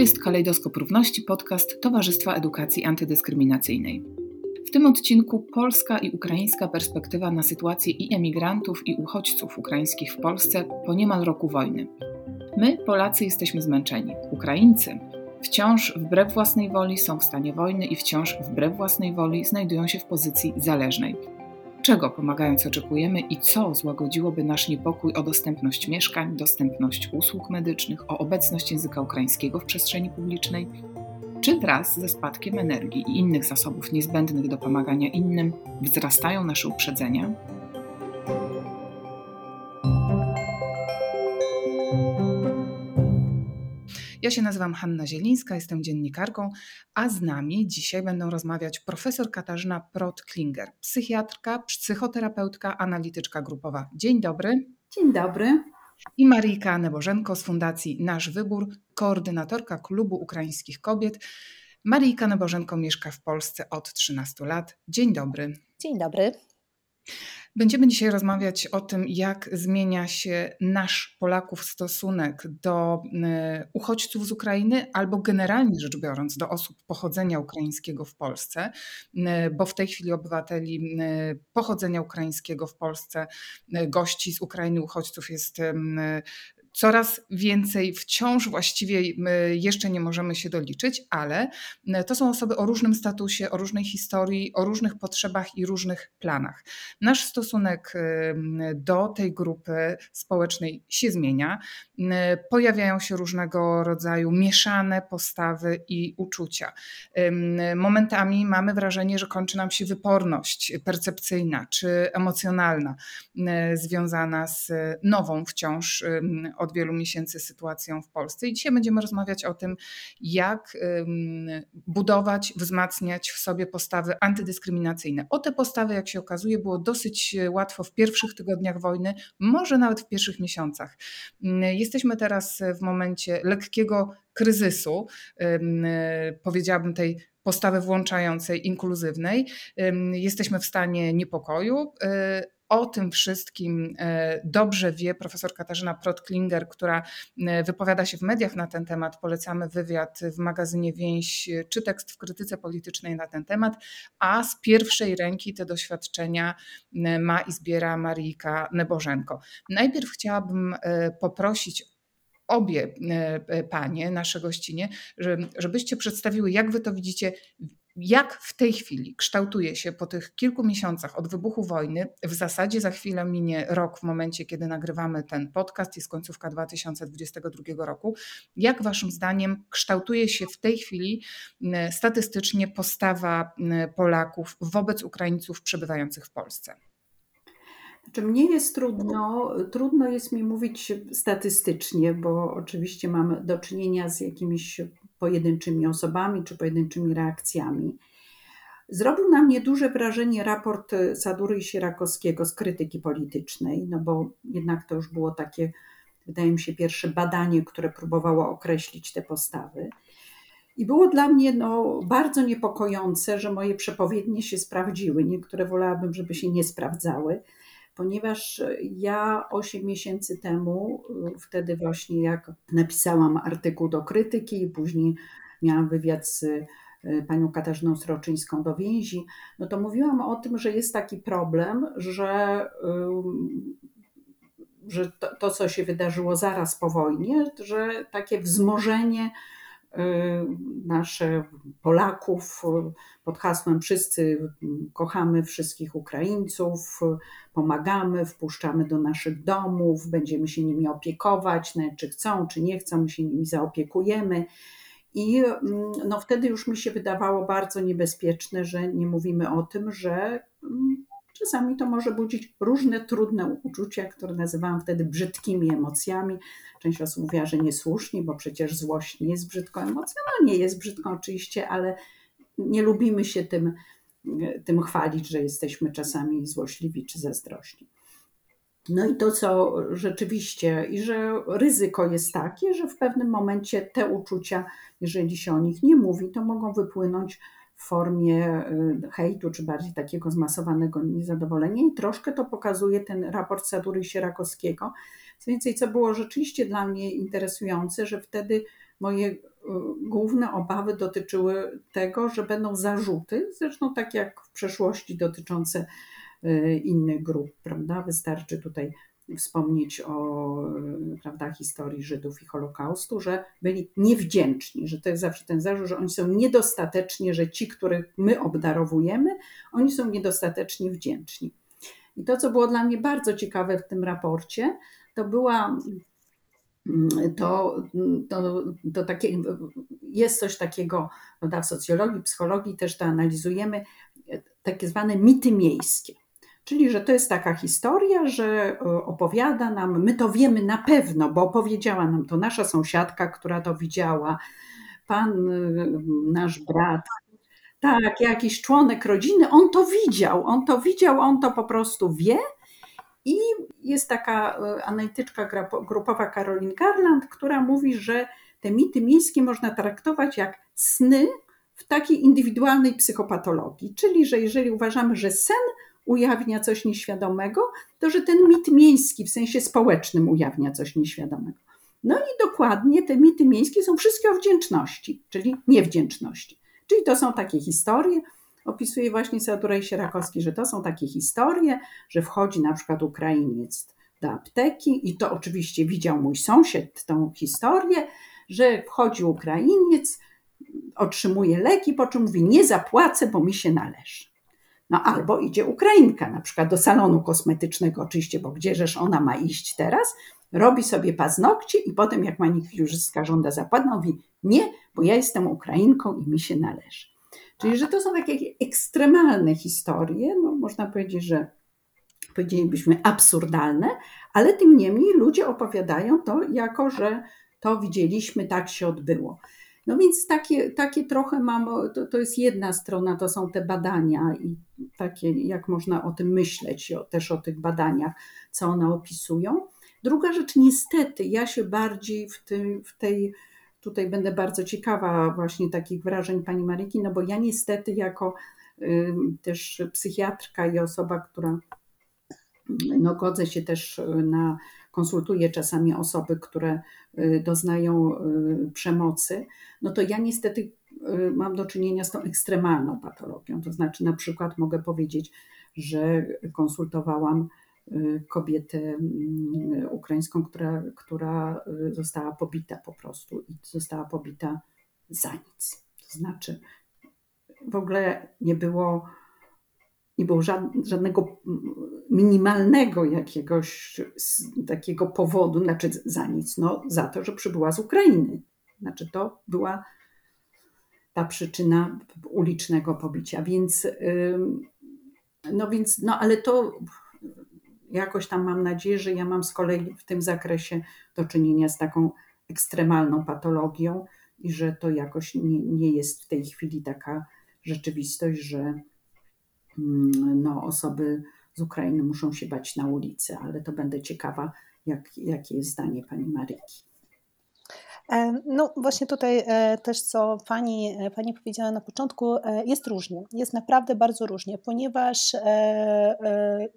jest Kalejdoskop Równości, podcast Towarzystwa Edukacji Antydyskryminacyjnej. W tym odcinku polska i ukraińska perspektywa na sytuację i emigrantów, i uchodźców ukraińskich w Polsce po niemal roku wojny. My, Polacy, jesteśmy zmęczeni. Ukraińcy wciąż wbrew własnej woli są w stanie wojny i wciąż wbrew własnej woli znajdują się w pozycji zależnej. Czego pomagając oczekujemy i co złagodziłoby nasz niepokój o dostępność mieszkań, dostępność usług medycznych, o obecność języka ukraińskiego w przestrzeni publicznej? Czy wraz ze spadkiem energii i innych zasobów niezbędnych do pomagania innym wzrastają nasze uprzedzenia? Ja się nazywam Hanna Zielińska, jestem dziennikarką, a z nami dzisiaj będą rozmawiać profesor Katarzyna Prot-Klinger, psychiatrka, psychoterapeutka, analityczka grupowa. Dzień dobry. Dzień dobry. I Marijka Nebożenko z Fundacji Nasz Wybór, koordynatorka Klubu Ukraińskich Kobiet. Marijka Nebożenko mieszka w Polsce od 13 lat. Dzień dobry. Dzień dobry. Będziemy dzisiaj rozmawiać o tym, jak zmienia się nasz Polaków stosunek do y, uchodźców z Ukrainy, albo generalnie rzecz biorąc, do osób pochodzenia ukraińskiego w Polsce, y, bo w tej chwili obywateli y, pochodzenia ukraińskiego w Polsce, gości z Ukrainy, uchodźców jest coraz więcej wciąż właściwie jeszcze nie możemy się doliczyć, ale to są osoby o różnym statusie, o różnej historii, o różnych potrzebach i różnych planach. Nasz stosunek do tej grupy społecznej się zmienia. Pojawiają się różnego rodzaju mieszane postawy i uczucia. Momentami mamy wrażenie, że kończy nam się wyporność percepcyjna czy emocjonalna, związana z nową wciąż od wielu miesięcy sytuacją w Polsce. I dzisiaj będziemy rozmawiać o tym, jak budować, wzmacniać w sobie postawy antydyskryminacyjne. O te postawy, jak się okazuje, było dosyć łatwo w pierwszych tygodniach wojny, może nawet w pierwszych miesiącach. Jesteśmy teraz w momencie lekkiego kryzysu, powiedziałabym tej postawy włączającej, inkluzywnej. Jesteśmy w stanie niepokoju o tym wszystkim e, dobrze wie profesor Katarzyna Prot-Klinger, która e, wypowiada się w mediach na ten temat. Polecamy wywiad w magazynie Więź czy tekst w krytyce politycznej na ten temat, a z pierwszej ręki te doświadczenia e, ma i zbiera Marijka Nebożenko. Najpierw chciałabym poprosić obie panie, nasze gościnie, żebyście przedstawiły, jak wy to widzicie, jak w tej chwili kształtuje się po tych kilku miesiącach od wybuchu wojny, w zasadzie za chwilę minie rok w momencie, kiedy nagrywamy ten podcast, jest końcówka 2022 roku, jak Waszym zdaniem kształtuje się w tej chwili statystycznie postawa Polaków wobec Ukraińców przebywających w Polsce? Znaczy, mnie jest trudno, trudno jest mi mówić statystycznie, bo oczywiście mamy do czynienia z jakimiś pojedynczymi osobami czy pojedynczymi reakcjami. Zrobił na mnie duże wrażenie raport Sadury i Sierakowskiego z krytyki politycznej, no bo jednak to już było takie, wydaje mi się, pierwsze badanie, które próbowało określić te postawy. I było dla mnie no, bardzo niepokojące, że moje przepowiednie się sprawdziły. Niektóre wolałabym, żeby się nie sprawdzały ponieważ ja 8 miesięcy temu, wtedy właśnie jak napisałam artykuł do krytyki, później miałam wywiad z e, panią Katarzyną Sroczyńską do więzi, no to mówiłam o tym, że jest taki problem, że, że to, to co się wydarzyło zaraz po wojnie, że takie wzmożenie Y, nasze Polaków pod hasłem Wszyscy kochamy wszystkich Ukraińców, pomagamy, wpuszczamy do naszych domów, będziemy się nimi opiekować, czy chcą, czy nie chcą, my się nimi zaopiekujemy. I mm, no wtedy już mi się wydawało bardzo niebezpieczne, że nie mówimy o tym, że mm, czasami to może budzić różne trudne uczucia, które nazywałam wtedy brzydkimi emocjami. Część osób mówiła, że niesłusznie, bo przecież złość nie jest brzydką emocją. No nie jest brzydką oczywiście, ale nie lubimy się tym, tym chwalić, że jesteśmy czasami złośliwi czy zazdrośni. No i to, co rzeczywiście, i że ryzyko jest takie, że w pewnym momencie te uczucia, jeżeli się o nich nie mówi, to mogą wypłynąć w formie y, hejtu, czy bardziej takiego zmasowanego niezadowolenia. I troszkę to pokazuje ten raport Sadury Sierakowskiego. Co więcej, co było rzeczywiście dla mnie interesujące, że wtedy moje główne obawy dotyczyły tego, że będą zarzuty, zresztą tak jak w przeszłości dotyczące innych grup, prawda? Wystarczy tutaj wspomnieć o prawda, historii Żydów i Holokaustu, że byli niewdzięczni, że to jest zawsze ten zarzut, że oni są niedostatecznie, że ci, których my obdarowujemy, oni są niedostatecznie wdzięczni. I to, co było dla mnie bardzo ciekawe w tym raporcie, to była to, to, to takie, jest coś takiego prawda, w socjologii, psychologii też to analizujemy, takie zwane mity miejskie. Czyli, że to jest taka historia, że e, opowiada nam, my to wiemy na pewno, bo opowiedziała nam to nasza sąsiadka, która to widziała, pan, e, nasz brat, tak, jakiś członek rodziny, on to widział, on to widział, on to po prostu wie. I jest taka e, analityczka grupowa Karolin Garland, która mówi, że te mity miejskie można traktować jak sny w takiej indywidualnej psychopatologii. Czyli, że jeżeli uważamy, że sen ujawnia coś nieświadomego, to że ten mit miejski w sensie społecznym ujawnia coś nieświadomego. No i dokładnie te mity miejskie są wszystkie o wdzięczności, czyli niewdzięczności. Czyli to są takie historie, opisuje właśnie Sadurej Sierakowski, że to są takie historie, że wchodzi na przykład Ukrainiec do apteki i to oczywiście widział mój sąsiad tą historię, że wchodzi Ukrainiec, otrzymuje leki, po czym mówi nie zapłacę, bo mi się należy. No albo idzie Ukrainka na przykład do salonu kosmetycznego oczywiście, bo gdzieżeż ona ma iść teraz, robi sobie paznokcie i potem jak manikiurzystka żąda zapłat, mówi nie, bo ja jestem Ukrainką i mi się należy. Czyli, że to są takie ekstremalne historie, no można powiedzieć, że powiedzielibyśmy absurdalne, ale tym niemniej ludzie opowiadają to jako, że to widzieliśmy, tak się odbyło. No więc takie, takie trochę mam, to, to jest jedna strona, to są te badania i takie, jak można o tym myśleć, o, też o tych badaniach, co one opisują. Druga rzecz, niestety, ja się bardziej w, tym, w tej, tutaj będę bardzo ciekawa właśnie takich wrażeń pani Maryki, no bo ja niestety jako y, też psychiatrka i osoba, która no, godzę się też na, konsultuję czasami osoby, które y, doznają y, przemocy, no to ja niestety y, mam do czynienia z tą ekstremalną patologią. To znaczy, na przykład mogę powiedzieć, że konsultowałam kobietę ukraińską, która, która została pobita po prostu i została pobita za nic. To znaczy, w ogóle nie było nie było żadnego minimalnego jakiegoś takiego powodu, znaczy za nic, no za to, że przybyła z Ukrainy. Znaczy to była ta przyczyna ulicznego pobicia. Więc, no więc, no ale to jakoś tam mam nadzieję, że ja mam z kolei w tym zakresie do czynienia z taką ekstremalną patologią i że to jakoś nie, nie jest w tej chwili taka rzeczywistość, że Mm, no, osoby z Ukrainy muszą się bać na ulicy, ale to będę ciekawa, jak, jakie jest zdanie pani Maryki. E, no właśnie tutaj e, też co pani, e, pani powiedziała na początku, jest różnie, jest naprawdę bardzo różnie, ponieważ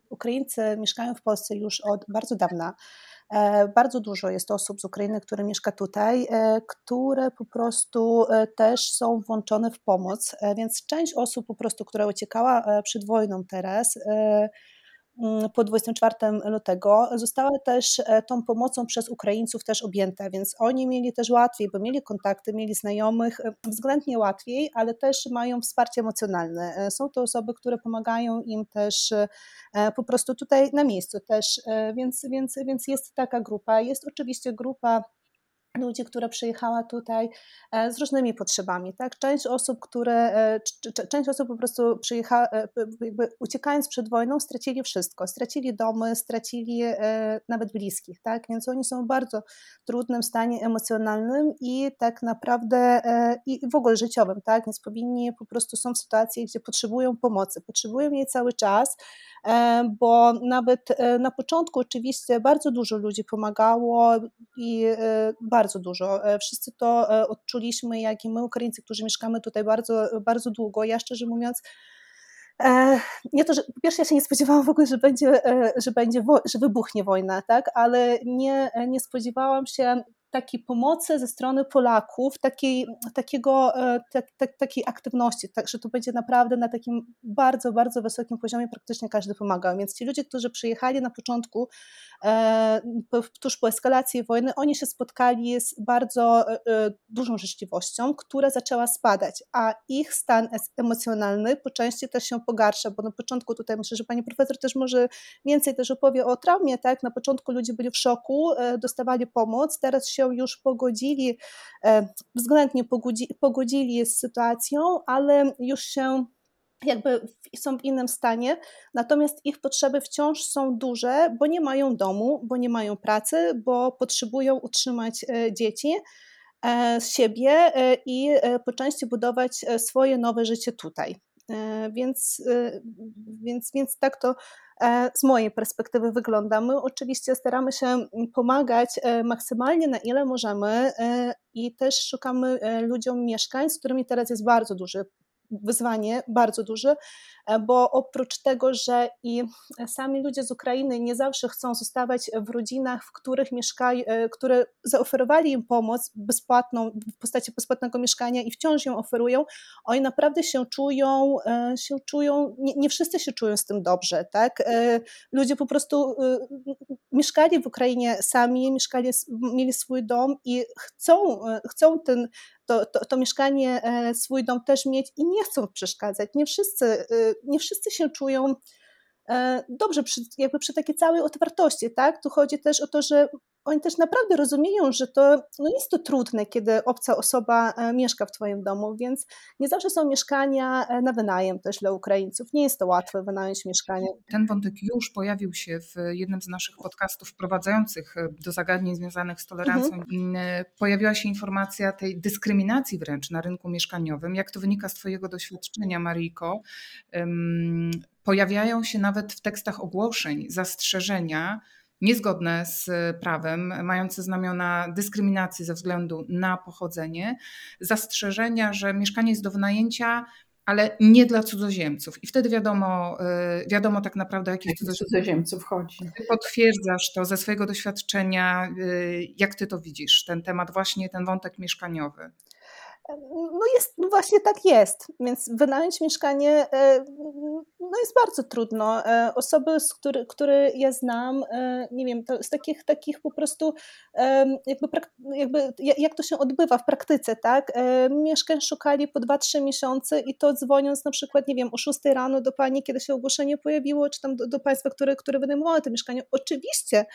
Ukraińcy mieszkają w Polsce już od bardzo dawna. E, bardzo dużo jest osób z Ukrainy, które mieszka tutaj, e, które po prostu e, też są włączone w pomoc, więc część osób po prostu, która uciekała przed wojną teraz, po 24 lutego została też e, tą pomocą przez Ukraińców też objęta, więc oni mieli też łatwiej, bo mieli kontakty, mieli znajomych, e, względnie łatwiej, ale też mają wsparcie emocjonalne. E, są to osoby, które pomagają im też po prostu tutaj na miejscu też, więc, więc, więc jest taka grupa. Jest oczywiście grupa ludzi, która przyjechała tutaj e, z różnymi potrzebami. Tak? Część osób, które, e, część osób po prostu przyjechała, e, uciekając przed wojną, stracili wszystko. Stracili domy, stracili nawet bliskich, tak? Więc oni są w bardzo trudnym stanie emocjonalnym i tak naprawdę i w ogóle życiowym, tak? Więc powinni po prostu są w sytuacji, gdzie potrzebują pomocy, potrzebują jej cały czas, bo nawet na początku oczywiście bardzo dużo ludzi pomagało i bardzo bardzo dużo. E, wszyscy to e, odczuliśmy, jak i my, Ukraińcy, którzy mieszkamy tutaj bardzo, bardzo długo. Ja szczerze mówiąc, e, nie to, że po pierwsze ja się nie spodziewałam w ogóle, że będzie, że będzie, że wybuchnie wojna, tak, ale nie, nie spodziewałam się takiej pomocy ze strony Polaków, takiej, takiego, tak, tak, takiej aktywności, także to będzie naprawdę na takim bardzo, bardzo wysokim poziomie, praktycznie każdy pomagał, więc ci ludzie, którzy przyjechali na początku, tuż po eskalacji wojny, oni się spotkali z bardzo dużą życzliwością, która zaczęła spadać, a ich stan emocjonalny po części też się pogarsza, bo na początku tutaj myślę, że pani profesor też może więcej też opowie o traumie, tak? Na początku ludzie byli w szoku, e, dostawali pomoc, teraz się już pogodzili, e, względnie pogodzili, pogodzili z sytuacją, ale już się jakby są w innym stanie, natomiast ich potrzeby wciąż są duże, bo nie mają domu, bo nie mają pracy, bo potrzebują utrzymać e, dzieci siebie i po części budować swoje nowe życie tutaj. Więc, więc, więc tak to E, z mojej perspektywy wygląda. My oczywiście staramy się pomagać e, maksymalnie na ile możemy e, i też szukamy ludziom mieszkań, z którymi teraz jest bardzo duży wyzwanie bardzo duże, e, bo oprócz tego, że i sami ludzie z Ukrainy nie zawsze chcą zostawać w rodzinach, w których mieszkają, e, które zaoferowali im pomoc bezpłatną w postaci bezpłatnego mieszkania i wciąż ją oferują, oni naprawdę się czują, e, się czują, nie, nie wszyscy się czują z tym dobrze, tak? Ludzie po prostu mieszkali w Ukrainie sami, mieszkali, mieli swój dom i chcą, chcą ten to, to, to, mieszkanie, e, swój dom też mieć i nie chcą przeszkadzać. Nie wszyscy, y, nie wszyscy się czują e, dobrze przy, jakby przy takiej całej otwartości, tak? Tu chodzi też o to, że oni też naprawdę rozumieją, że to no jest to trudne, kiedy obca osoba e, mieszka w Twoim domu, więc nie zawsze są mieszkania e, na wynajem też dla Ukraińców. Nie jest to łatwe wynająć mieszkanie. Ten wątek już pojawił się w jednym z naszych podcastów wprowadzających e, do zagadnień związanych z tolerancją. Mhm. Pojawiła się informacja tej dyskryminacji wręcz na rynku mieszkaniowym. Jak to wynika z Twojego doświadczenia, Maryjko? Pojawiają się nawet w tekstach ogłoszeń zastrzeżenia, niezgodne z prawem, mające znamiona dyskryminacji ze względu na pochodzenie, zastrzeżenia, że mieszkanie jest do wynajęcia, ale nie dla cudzoziemców. I wtedy wiadomo, y, wiadomo tak naprawdę, o jakich cudzoziemców, cudzoziemców chodzi. Ty potwierdzasz to ze swojego doświadczenia, y, jak ty to widzisz, ten temat, właśnie ten wątek mieszkaniowy. No jest, no właśnie tak jest, więc wynająć mieszkanie e, no jest bardzo trudno. E, osoby, z który, które ja znam, e, nie wiem, to z takich, takich po prostu jakby, jakby jak to się odbywa w praktyce, tak? Mieszkań szukali po 2-3 miesiące i to dzwoniąc na przykład, nie wiem, o 6 rano do pani, kiedy się ogłoszenie pojawiło, czy tam do, do państwa, które, które wynajmowały te mieszkania. Oczywiście,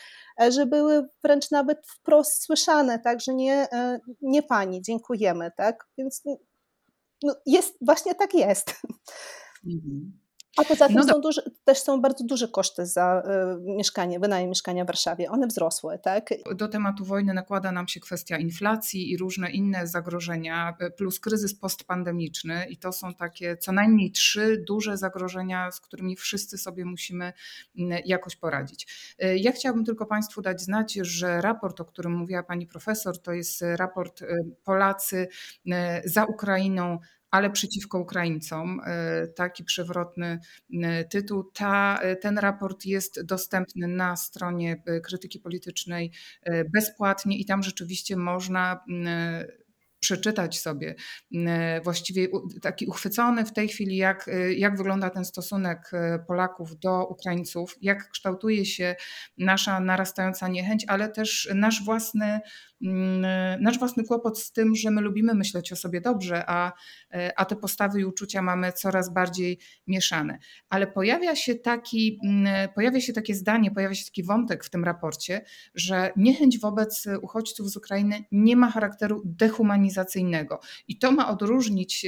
że były wręcz nawet wprost słyszane, tak, że nie, nie pani, dziękujemy, tak? Więc no jest, właśnie tak jest. Mhm. A poza tym no są też są bardzo duże koszty za y, mieszkanie, wynajem mieszkania w Warszawie. One wzrosły, tak? Do tematu wojny nakłada nam się kwestia inflacji i różne inne zagrożenia, y, plus kryzys postpandemiczny i to są takie co najmniej trzy duże zagrożenia, z którymi wszyscy sobie musimy y, jakoś poradzić. Y, ja chciałabym tylko Państwu dać znać, że raport, o którym mówiła Pani Profesor, to jest raport Polacy za Ukrainą ale przeciwko Ukraińcom. E, taki przewrotny e, tytuł. Ta, e, ten raport jest dostępny na stronie krytyki politycznej bezpłatnie i tam rzeczywiście można przeczytać sobie właściwie taki uchwycony w tej chwili, jak, jak wygląda ten stosunek Polaków do Ukraińców, jak kształtuje się nasza narastająca niechęć, ale też nasz własny Mm, nasz własny kłopot z tym, że my lubimy myśleć o sobie dobrze, a, a te postawy i uczucia mamy coraz bardziej mieszane. Ale pojawia się, taki, mm, pojawia się takie zdanie, pojawia się taki wątek w tym raporcie, że niechęć wobec uchodźców z Ukrainy nie ma charakteru dehumanizacyjnego. I to ma odróżnić,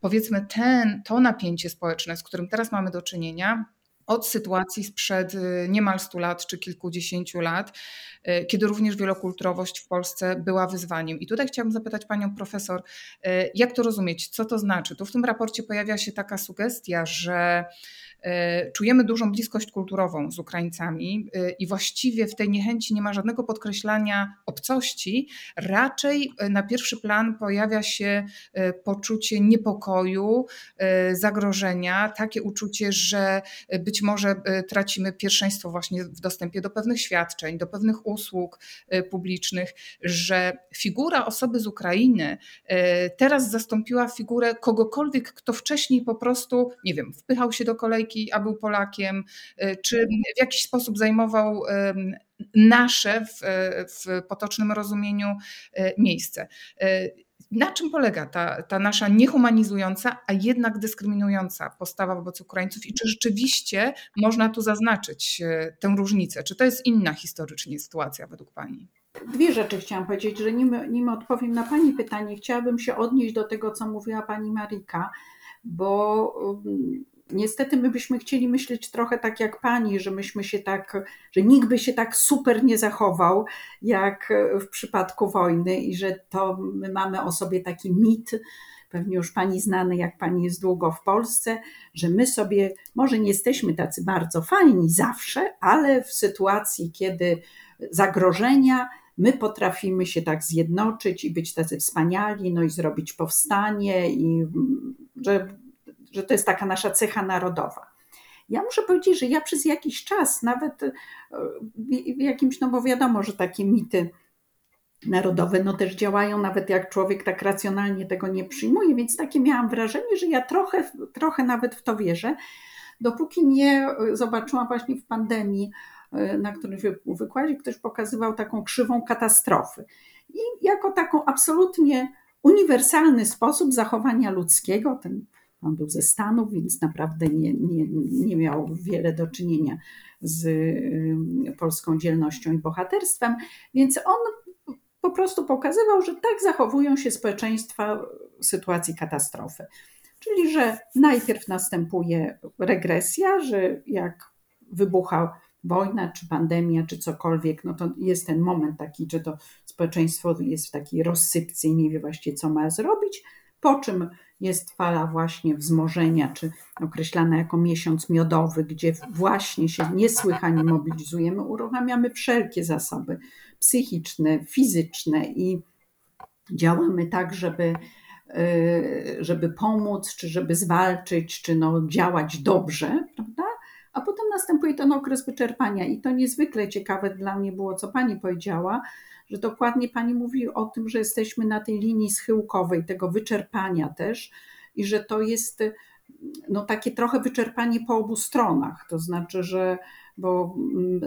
powiedzmy, ten, to napięcie społeczne, z którym teraz mamy do czynienia od sytuacji sprzed y, niemal 100 lat czy kilkudziesięciu lat, y, kiedy również wielokulturowość w Polsce była wyzwaniem. I tutaj chciałabym zapytać panią profesor, y, jak to rozumieć, co to znaczy? Tu w tym raporcie pojawia się taka sugestia, że czujemy dużą bliskość kulturową z Ukraińcami i właściwie w tej niechęci nie ma żadnego podkreślania obcości, raczej na pierwszy plan pojawia się poczucie niepokoju, zagrożenia, takie uczucie, że być może tracimy pierwszeństwo właśnie w dostępie do pewnych świadczeń, do pewnych usług publicznych, że figura osoby z Ukrainy teraz zastąpiła figurę kogokolwiek, kto wcześniej po prostu, nie wiem, wpychał się do kolejki, a był Polakiem, czy w jakiś sposób zajmował nasze w, w potocznym rozumieniu miejsce. Na czym polega ta, ta nasza niehumanizująca, a jednak dyskryminująca postawa wobec Ukraińców i czy rzeczywiście można tu zaznaczyć tę różnicę? Czy to jest inna historycznie sytuacja według Pani? Dwie rzeczy chciałam powiedzieć, że nim, nim odpowiem na Pani pytanie, chciałabym się odnieść do tego, co mówiła Pani Marika, bo niestety my byśmy chcieli myśleć trochę tak jak Pani, że myśmy się tak, że nikt by się tak super nie zachował, jak w przypadku wojny i że to my mamy o sobie taki mit, pewnie już Pani znany, jak Pani jest długo w Polsce, że my sobie może nie jesteśmy tacy bardzo fajni zawsze, ale w sytuacji, kiedy zagrożenia, my potrafimy się tak zjednoczyć i być tacy wspaniali, no i zrobić powstanie, i że, że to jest taka nasza cecha narodowa. Ja muszę powiedzieć, że ja przez jakiś czas, nawet e, w jakimś, no bo wiadomo, że takie mity narodowe no też działają, nawet jak człowiek tak racjonalnie tego nie przyjmuje, więc takie miałam wrażenie, że ja trochę, trochę nawet w to wierzę, dopóki nie zobaczyłam właśnie w pandemii na którym wykładzie ktoś pokazywał taką krzywą katastrofy. I jako taką absolutnie uniwersalny sposób zachowania ludzkiego, ten on był ze Stanów, więc naprawdę nie, nie, nie miał wiele do czynienia z polską dzielnością i bohaterstwem, więc on po prostu pokazywał, że tak zachowują się społeczeństwa w sytuacji katastrofy. Czyli, że najpierw następuje regresja, że jak wybucha wojna, czy pandemia, czy cokolwiek, no to jest ten moment taki, że to społeczeństwo jest w takiej rozsypce i nie wie właściwie, co ma zrobić, po czym jest fala właśnie wzmożenia, czy określana jako miesiąc miodowy, gdzie właśnie się niesłychanie mobilizujemy, uruchamiamy wszelkie zasoby psychiczne, fizyczne i działamy tak, żeby, y, żeby pomóc, czy żeby zwalczyć, czy no działać dobrze, prawda? a potem następuje ten okres wyczerpania. I to niezwykle ciekawe dla mnie było, co pani powiedziała, że dokładnie pani mówi o tym, że jesteśmy na tej linii schyłkowej, tego wyczerpania też, i że to jest no, takie trochę wyczerpanie po obu stronach. To znaczy, że bo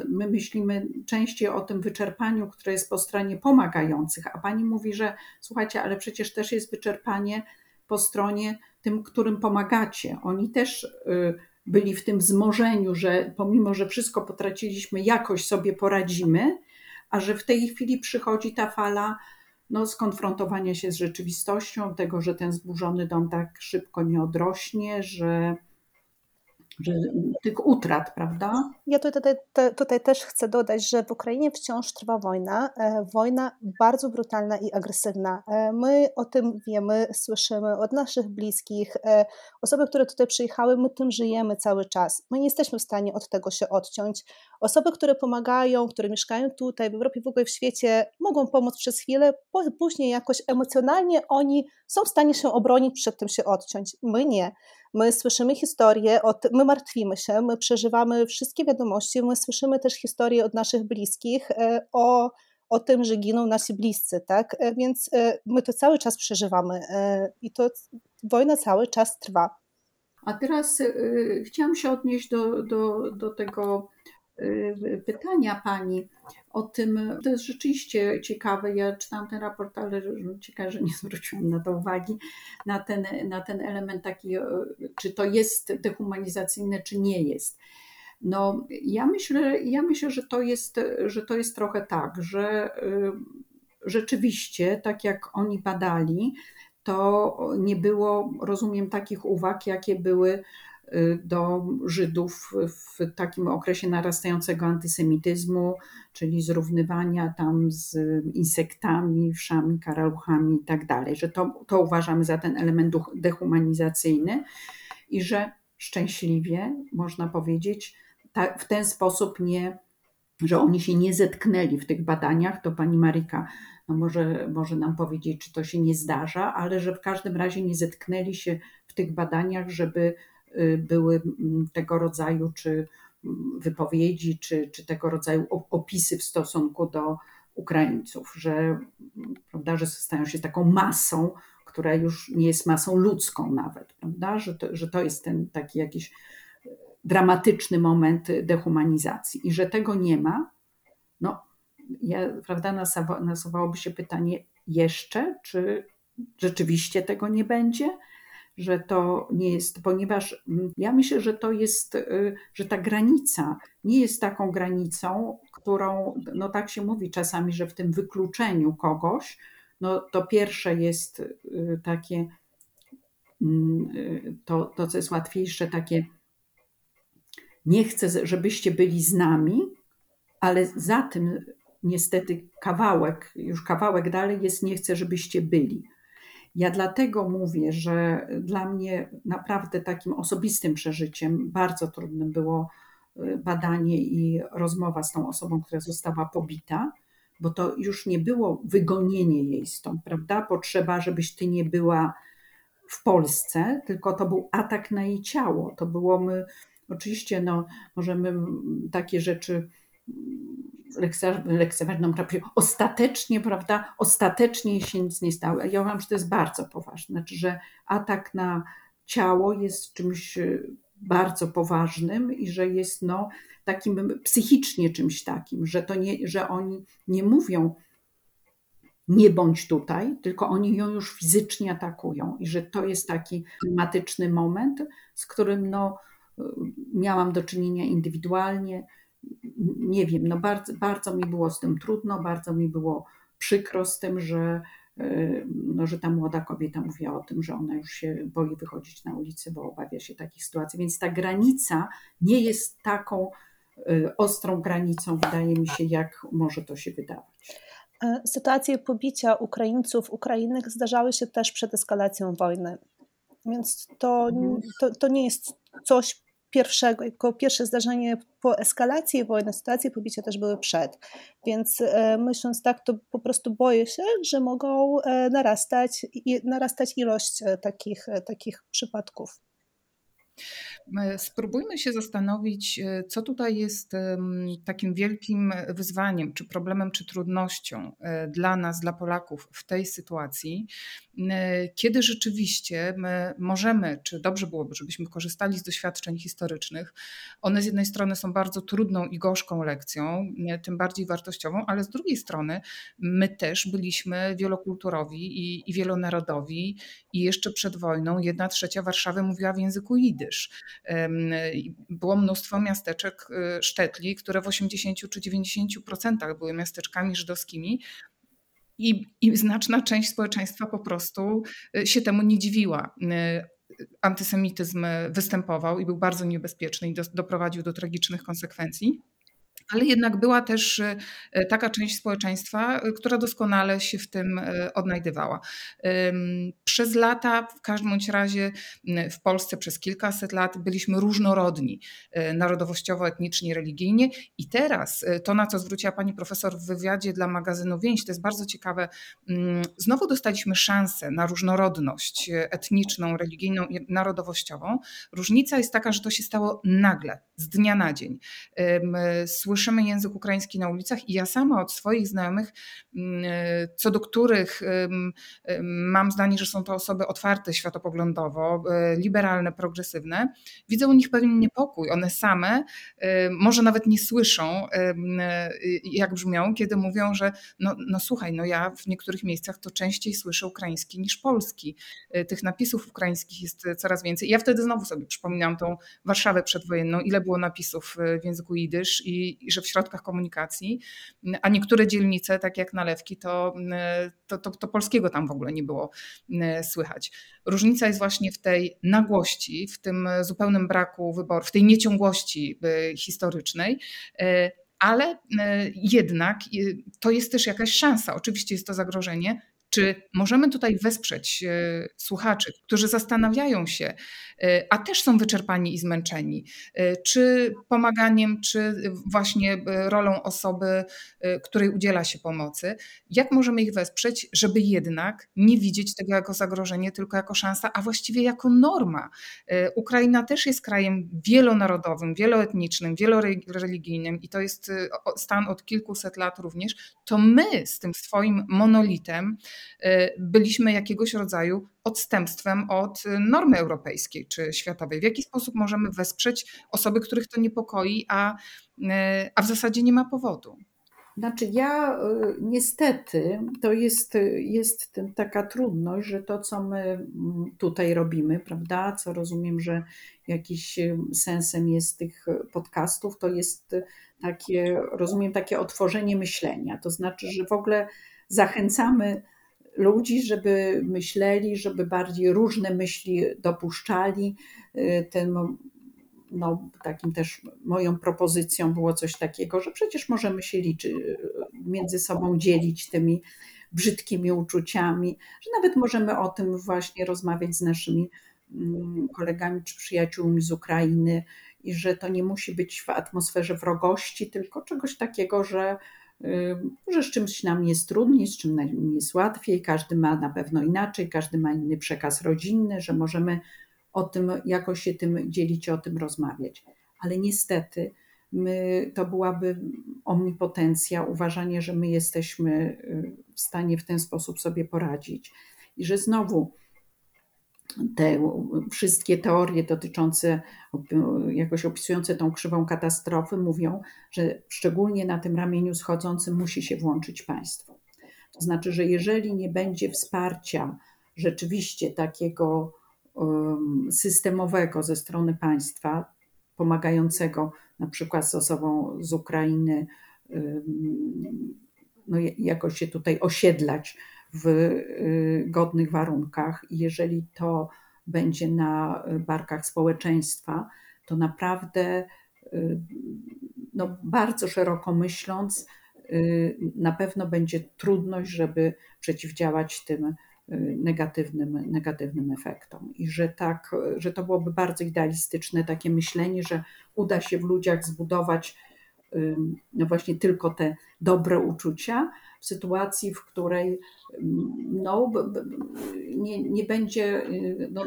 my myślimy częściej o tym wyczerpaniu, które jest po stronie pomagających, a pani mówi, że słuchajcie, ale przecież też jest wyczerpanie po stronie tym, którym pomagacie. Oni też y, byli w tym wzmożeniu, że pomimo, że wszystko potraciliśmy, jakoś sobie poradzimy, a że w tej chwili przychodzi ta fala no, skonfrontowania się z rzeczywistością, tego, że ten zburzony dom tak szybko nie odrośnie, że że tych utrat, prawda? Ja tutaj, tutaj też chcę dodać, że w Ukrainie wciąż trwa wojna, e, wojna bardzo brutalna i agresywna. E, my o tym wiemy, słyszymy od naszych bliskich, e, osoby, które tutaj przyjechały, my tym żyjemy cały czas. My nie jesteśmy w stanie od tego się odciąć. Osoby, które pomagają, które mieszkają tutaj, w Europie, w ogóle w świecie, mogą pomóc przez chwilę, później jakoś emocjonalnie oni są w stanie się obronić, przed tym się odciąć. My nie. My słyszymy historie, my martwimy się, my przeżywamy wszystkie wiadomości, my słyszymy też historie od naszych bliskich e, o, o tym, że giną nasi bliscy, tak? E, więc e, my to cały czas przeżywamy i to wojna cały czas trwa. A teraz chciałam się odnieść do, do, do tego Y, pytania pani o tym. To jest rzeczywiście ciekawe. Ja czytałam ten raport, ale ciekawe, że nie zwróciłam na to uwagi, na ten, na ten element taki, czy to jest dehumanizacyjne, czy nie jest. No, ja myślę, ja myślę, że to jest, że to jest trochę tak, że y, rzeczywiście, tak jak oni badali, to nie było, rozumiem, takich uwag, jakie były Y, do Żydów w takim okresie narastającego antysemityzmu, czyli zrównywania tam z insektami, wszami, karaluchami i tak dalej, że to, to uważamy za ten element dehumanizacyjny i że szczęśliwie, można powiedzieć, w ten sposób nie, że oni się nie zetknęli w tych badaniach, to pani Marika no może, może nam powiedzieć, czy to się nie zdarza, ale że w każdym razie nie zetknęli się w tych badaniach, żeby y, były mm, tego rodzaju czy mm, wypowiedzi, czy, czy tego rodzaju opisy w stosunku do Ukraińców, że, prawda, że stają się taką masą, która już nie jest masą ludzką nawet, prawda? Że, to, że to jest ten taki jakiś dramatyczny moment dehumanizacji i że tego nie ma, no ja, prawda, nasuwałoby się pytanie jeszcze, czy rzeczywiście tego nie będzie, że to nie jest, ponieważ mm, ja myślę, że to jest, y, że ta granica nie jest taką granicą, którą, no tak się mówi czasami, że w tym wykluczeniu kogoś, no to pierwsze jest y, takie, mm, y, to, to co jest łatwiejsze, takie nie chcę, żebyście byli z nami, ale za tym niestety kawałek, już kawałek dalej jest nie chcę, żebyście byli. Ja dlatego mówię, że dla mnie naprawdę takim osobistym przeżyciem bardzo trudnym było y, badanie i rozmowa z tą osobą, która została pobita, bo to już nie było wygonienie jej stąd, prawda? Potrzeba, żebyś ty nie była w Polsce, tylko to był atak na jej ciało. To było my, oczywiście, no, możemy takie rzeczy lekceważyć, no, ostatecznie, prawda, ostatecznie się nic nie stało. Ja uważam, że to jest bardzo poważne, znaczy, że atak na ciało jest czymś e, bardzo poważnym i że jest no, takim psychicznie czymś takim, że, to nie, że oni nie mówią nie bądź tutaj, tylko oni ją już fizycznie atakują. I że to jest taki klimatyczny moment, z którym no, e, miałam do czynienia indywidualnie, nie wiem, no bardzo, bardzo mi było z tym trudno, bardzo mi było przykro z tym, że, e, no, że ta młoda kobieta mówiła o tym, że ona już się boi wychodzić na ulicę, bo obawia się takich sytuacji. Więc ta granica nie jest taką e, ostrą granicą, wydaje mi się, jak może to się wydawać. E, sytuacje pobicia Ukraińców, Ukrainek zdarzały się też przed eskalacją wojny. Więc to, mhm. to, to nie jest coś pierwszego, jako pierwsze zdarzenie po eskalacji wojny, sytuacje pobicia też były przed. Więc e, myśląc tak, to po prostu boję się, że mogą e, narastać, narastać ilość e, takich, takich przypadków. Spróbujmy się zastanowić, e, co tutaj jest takim wielkim wyzwaniem, czy problemem, czy trudnością e, dla nas, dla Polaków w tej sytuacji, e, kiedy rzeczywiście my możemy, czy dobrze byłoby, żebyśmy korzystali z doświadczeń historycznych. One z jednej strony są bardzo trudną i gorzką lekcją, tym bardziej wartościową, ale z drugiej strony my też byliśmy wielokulturowi i, i wielonarodowi i jeszcze przed wojną jedna trzecia Warszawy mówiła w języku jidysz. Było mnóstwo miasteczek y, sztetli, które w 80 czy 90% były miasteczkami żydowskimi. I, I znaczna część społeczeństwa po prostu y, się temu nie dziwiła y, antysemityzm występował i był bardzo niebezpieczny i do, doprowadził do tragicznych konsekwencji ale jednak była też e, taka część społeczeństwa, e, która doskonale się w tym e, odnajdywała. Przez lata, w każdym bądź razie w Polsce przez kilkaset lat byliśmy różnorodni narodowościowo, etnicznie, religijnie i teraz to, na co zwróciła pani profesor w wywiadzie dla magazynu Więź, to jest bardzo ciekawe. Znowu dostaliśmy szansę na różnorodność etniczną, religijną i narodowościową. Różnica jest taka, że to się stało nagle, z dnia na dzień słyszymy język ukraiński na ulicach i ja sama od swoich znajomych, mm, co do których mam zdanie, że są to osoby otwarte światopoglądowo, e, liberalne, progresywne, widzę u nich pewien niepokój. One same może nawet nie słyszą, jak brzmią, kiedy mówią, że no, no słuchaj, no ja w niektórych miejscach to częściej słyszę ukraiński niż polski. E, tych napisów ukraińskich jest coraz więcej. Ja wtedy znowu sobie przypominam tą Warszawę przedwojenną, ile było napisów e, w języku jidysz i, że w środkach komunikacji, a niektóre dzielnice, tak jak Nalewki, to, to, to, to polskiego tam w ogóle nie było słychać. Różnica jest właśnie w tej nagłości, w tym zupełnym braku wyboru, w tej nieciągłości y, historycznej y, ale jednak to jest też jakaś szansa. Oczywiście jest to zagrożenie, Czy możemy tutaj wesprzeć e, słuchaczy, którzy zastanawiają się, e, a też są wyczerpani i zmęczeni, e, czy pomaganiem, czy właśnie rolą osoby, której udziela się pomocy, jak możemy ich wesprzeć, żeby jednak nie widzieć tego jako zagrożenie, tylko jako szansa, a właściwie jako norma. Ukraina też jest krajem wielonarodowym, wieloetnicznym, wieloreligijnym i to jest stan od kilkuset lat również, to my z tym swoim monolitem byliśmy jakiegoś rodzaju odstępstwem od normy europejskiej czy światowej. W jaki sposób możemy wesprzeć osoby, których to niepokoi, a, y, a w zasadzie nie ma powodu? Znaczy, ja y, niestety to jest, jest taka trudność, że to, co my mm, tutaj robimy, prawda, co rozumiem, że jakiś sensem jest tych podcastów, to jest takie, rozumiem, takie otworzenie myślenia. To znaczy, że w ogóle zachęcamy ludzi, żeby myśleli, żeby bardziej różne myśli dopuszczali. Y, ten, no, takim też moją propozycją było coś takiego, że przecież możemy się liczyć, między sobą dzielić tymi brzydkimi uczuciami, że nawet możemy o tym właśnie rozmawiać z naszymi mm, kolegami czy przyjaciółmi z Ukrainy i że to nie musi być w atmosferze wrogości, tylko czegoś takiego, że, że z czymś nam jest trudniej, z czym nam jest łatwiej, każdy ma na pewno inaczej, każdy ma inny przekaz rodzinny, że możemy o tym jakoś się tym dzielić, o tym rozmawiać. Ale niestety my, to byłaby omnipotencja, uważanie, że my jesteśmy y, w stanie w ten sposób sobie poradzić. I że znowu te wszystkie teorie dotyczące, jakoś opisujące tą krzywą katastrofy, mówią, że szczególnie na tym ramieniu schodzącym musi się włączyć państwo. To znaczy, że jeżeli nie będzie wsparcia rzeczywiście takiego systemowego ze strony państwa, pomagającego na przykład z osobą z Ukrainy, no jakoś się tutaj osiedlać w y, godnych warunkach. I jeżeli to będzie na barkach społeczeństwa, to naprawdę y, no, bardzo szeroko myśląc, y, na pewno będzie trudność, żeby przeciwdziałać tym negatywnym, negatywnym efektom. I że tak, że to byłoby bardzo idealistyczne takie myślenie, że uda się w ludziach zbudować no właśnie tylko te dobre uczucia, w sytuacji, w której no, nie, nie będzie no,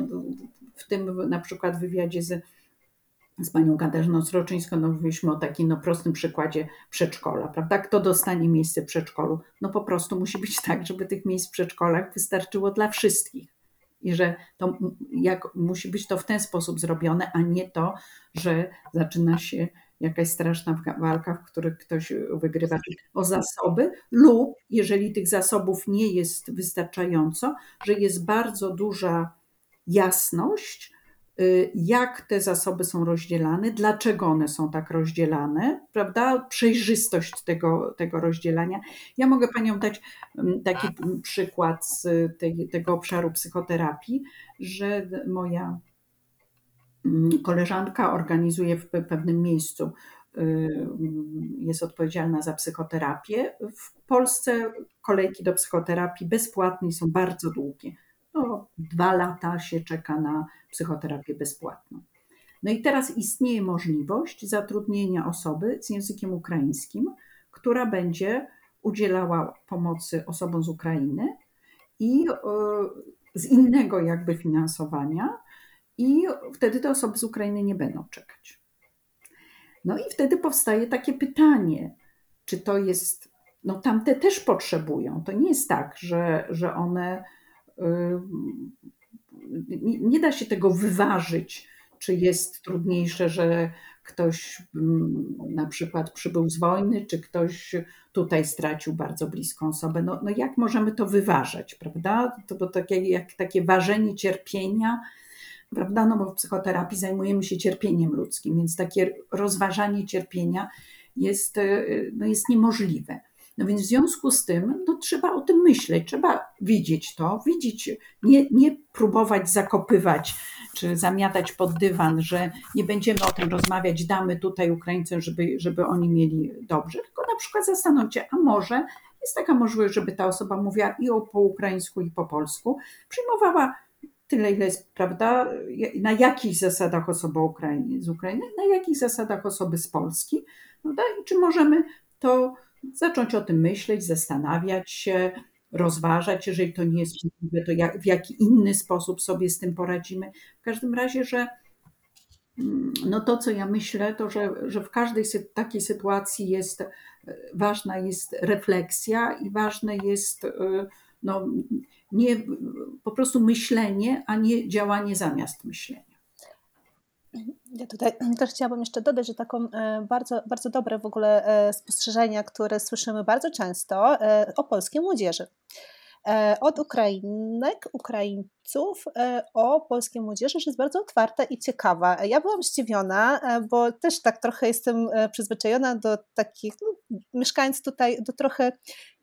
w tym na przykład wywiadzie z, z panią Katarzyną Sroczyńską, no mówiliśmy o takim no, prostym przykładzie przedszkola, prawda? Kto dostanie miejsce w przedszkolu? No po prostu musi być tak, żeby tych miejsc w przedszkolach wystarczyło dla wszystkich. I że to jak, musi być to w ten sposób zrobione, a nie to, że zaczyna się jakaś straszna walka, w której ktoś wygrywa o zasoby, lub jeżeli tych zasobów nie jest wystarczająco, że jest bardzo duża jasność, y, jak te zasoby są rozdzielane, dlaczego one są tak rozdzielane, prawda? Przejrzystość tego, tego rozdzielania. Ja mogę Panią dać mm, taki przykład z tej, tego obszaru psychoterapii, że moja koleżanka organizuje w pewnym miejscu, y, jest odpowiedzialna za psychoterapię. W Polsce kolejki do psychoterapii bezpłatnej są bardzo długie. No, dwa lata się czeka na psychoterapię bezpłatną. No i teraz istnieje możliwość zatrudnienia osoby z językiem ukraińskim, która będzie udzielała pomocy osobom z Ukrainy i y, z innego jakby finansowania, i wtedy te osoby z Ukrainy nie będą czekać. No i wtedy powstaje takie pytanie, czy to jest, no tamte też potrzebują. To nie jest tak, że, że one, yy, nie, nie da się tego wyważyć, czy jest trudniejsze, że ktoś mm, na przykład przybył z wojny, czy ktoś tutaj stracił bardzo bliską osobę. No, no jak możemy to wyważać, prawda? To, to takie, jak takie ważenie cierpienia prawda? No bo w psychoterapii zajmujemy się cierpieniem ludzkim, więc takie rozważanie cierpienia jest, e, no jest niemożliwe. No więc w związku z tym no, trzeba o tym myśleć, trzeba widzieć to, widzieć, nie, nie próbować zakopywać czy zamiatać pod dywan, że nie będziemy o tym rozmawiać, damy tutaj Ukraińcom, żeby, żeby oni mieli dobrze, tylko na przykład zastanowić się, a może jest taka możliwość, żeby ta osoba mówiła i o, po ukraińsku, i po polsku, przyjmowała tyle, ile jest, prawda, na jakich zasadach osoba Ukrainy, z Ukrainy, na jakich zasadach osoby z Polski, prawda, i czy możemy to zacząć o tym myśleć, zastanawiać się, rozważać, jeżeli to nie jest możliwe, to jak, w jaki inny sposób sobie z tym poradzimy. W każdym razie, że mm, no to, co ja myślę, to że, że w każdej takiej sytuacji jest ważna jest refleksja i ważne jest y, no, nie, po prostu myślenie, a nie działanie zamiast myślenia. Ja tutaj też chciałabym jeszcze dodać, że taką e, bardzo, bardzo dobre w ogóle e, spostrzeżenia, które słyszymy bardzo często e, o polskiej młodzieży. Od Ukrainek, Ukraińców o polskiej młodzieży, że jest bardzo otwarta i ciekawa. Ja byłam zdziwiona, bo też tak trochę jestem przyzwyczajona do takich, no, mieszkając tutaj, do trochę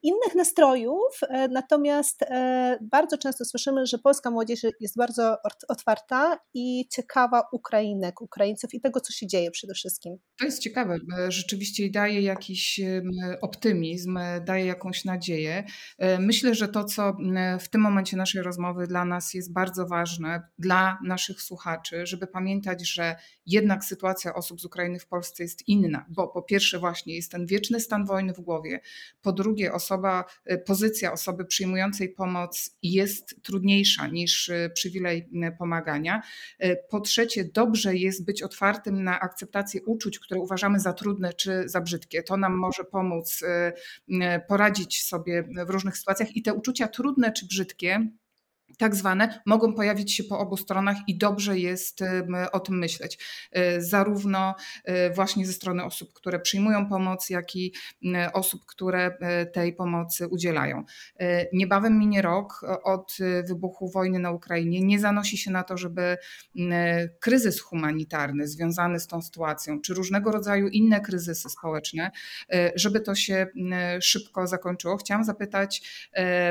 innych nastrojów, e, natomiast e, bardzo często słyszymy, że polska młodzież jest bardzo otwarta i ciekawa Ukrainek, Ukraińców i tego, co się dzieje przede wszystkim. To jest ciekawe, rzeczywiście daje jakiś optymizm, daje jakąś nadzieję. E, myślę, że to, co w tym momencie naszej rozmowy dla nas jest bardzo ważne, dla naszych słuchaczy, żeby pamiętać, że jednak sytuacja osób z Ukrainy w Polsce jest inna, bo po pierwsze właśnie jest ten wieczny stan wojny w głowie, po drugie osoba y, pozycja osoby przyjmującej pomoc jest trudniejsza niż y, przywilej y, pomagania. Po trzecie, dobrze jest być otwartym na akceptację uczuć, które uważamy za trudne czy za brzydkie. To nam może pomóc poradzić sobie w różnych sytuacjach i te uczucia trudne czy brzydkie tak zwane, mogą pojawić się po obu stronach i dobrze jest o tym myśleć. E, zarówno e, właśnie ze strony osób, które przyjmują pomoc, jak i osób, które e, tej pomocy udzielają. Niebawem minie rok od wybuchu wojny na Ukrainie. Nie zanosi się na to, żeby kryzys humanitarny związany z tą sytuacją, czy różnego rodzaju inne kryzysy społeczne, żeby to się szybko zakończyło. Chciałam zapytać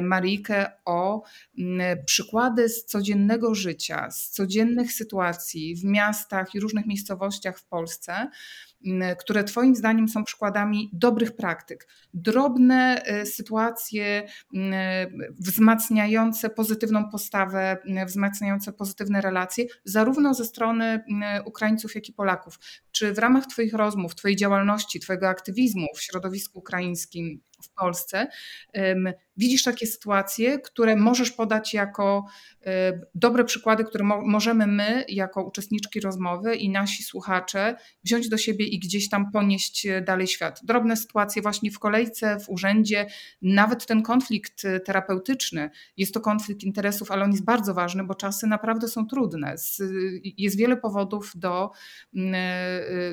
Marikę o przykłady z codziennego życia, z codziennych sytuacji w miastach i różnych miejscowościach w Polsce, które Twoim zdaniem są przykładami dobrych praktyk. Drobne e, sytuacje wzmacniające pozytywną postawę, wzmacniające pozytywne relacje, zarówno ze strony Ukraińców, jak i Polaków. Czy w ramach Twoich rozmów, Twojej działalności, Twojego aktywizmu w środowisku ukraińskim w Polsce widzisz takie sytuacje, które możesz podać jako e, dobre przykłady, które możemy my, jako uczestniczki rozmowy i nasi słuchacze, wziąć do siebie i gdzieś tam ponieść e, dalej świat. Drobne sytuacje właśnie w kolejce, w urzędzie, nawet ten konflikt e, terapeutyczny, jest to konflikt interesów, ale on jest bardzo ważny, bo czasy naprawdę są trudne. Jest wiele powodów do,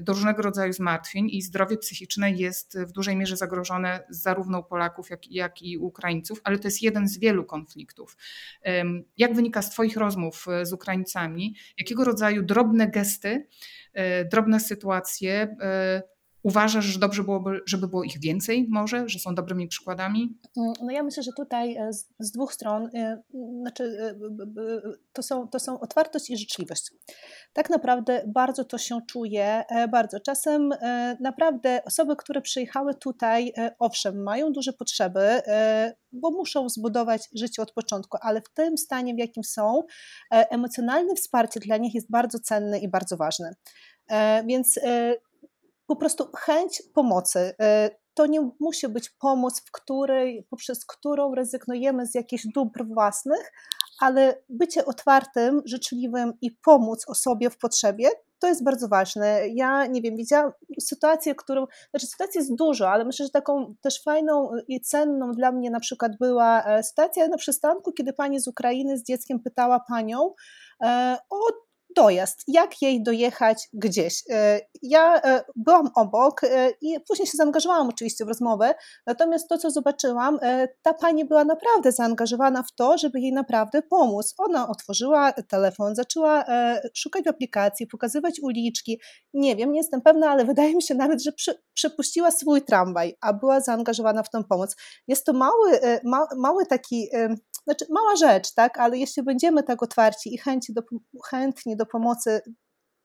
do różnego rodzaju zmartwień i zdrowie psychiczne jest w dużej mierze zagrożone zarówno u Polaków, jak, jak i Ukraińców Ukraińców, ale to jest jeden z wielu konfliktów. Jak wynika z Twoich rozmów e, z Ukraińcami, jakiego rodzaju drobne gesty, e, drobne sytuacje e, Uważasz, że dobrze byłoby, żeby było ich więcej może, że są dobrymi przykładami? Mm, no ja myślę, że tutaj z, z dwóch stron, znaczy to są, to są otwartość i życzliwość. Tak naprawdę bardzo to się czuje, bardzo. Czasem naprawdę osoby, które przyjechały tutaj, owszem, mają duże potrzeby, bo muszą zbudować życie od początku, ale w tym stanie, w jakim są, emocjonalne wsparcie dla nich jest bardzo cenne i bardzo ważne. Więc po prostu chęć pomocy. E, to nie musi być pomoc, w której, poprzez którą rezygnujemy z jakichś dóbr własnych, ale bycie otwartym, życzliwym i pomóc osobie w potrzebie, to jest bardzo ważne. Ja nie wiem, widziałam sytuację, którą, znaczy sytuacji jest dużo, ale myślę, że taką też fajną i cenną dla mnie na przykład była e, sytuacja na przystanku, kiedy pani z Ukrainy z dzieckiem pytała panią e, o dojazd, jak jej dojechać gdzieś. E, ja e, byłam obok e, i później się zaangażowałam oczywiście w rozmowę, natomiast to, co zobaczyłam, ta pani była naprawdę zaangażowana w to, żeby jej naprawdę pomóc. Ona otworzyła telefon, zaczęła szukać aplikacji, pokazywać uliczki. Nie wiem, nie jestem pewna, ale wydaje mi się nawet, że przy, przepuściła swój tramwaj, a była zaangażowana w tę pomoc. Jest to mały, ma, mały taki znaczy mała rzecz, tak, ale jeśli będziemy tak otwarci i chęci do, chętni do pomocy,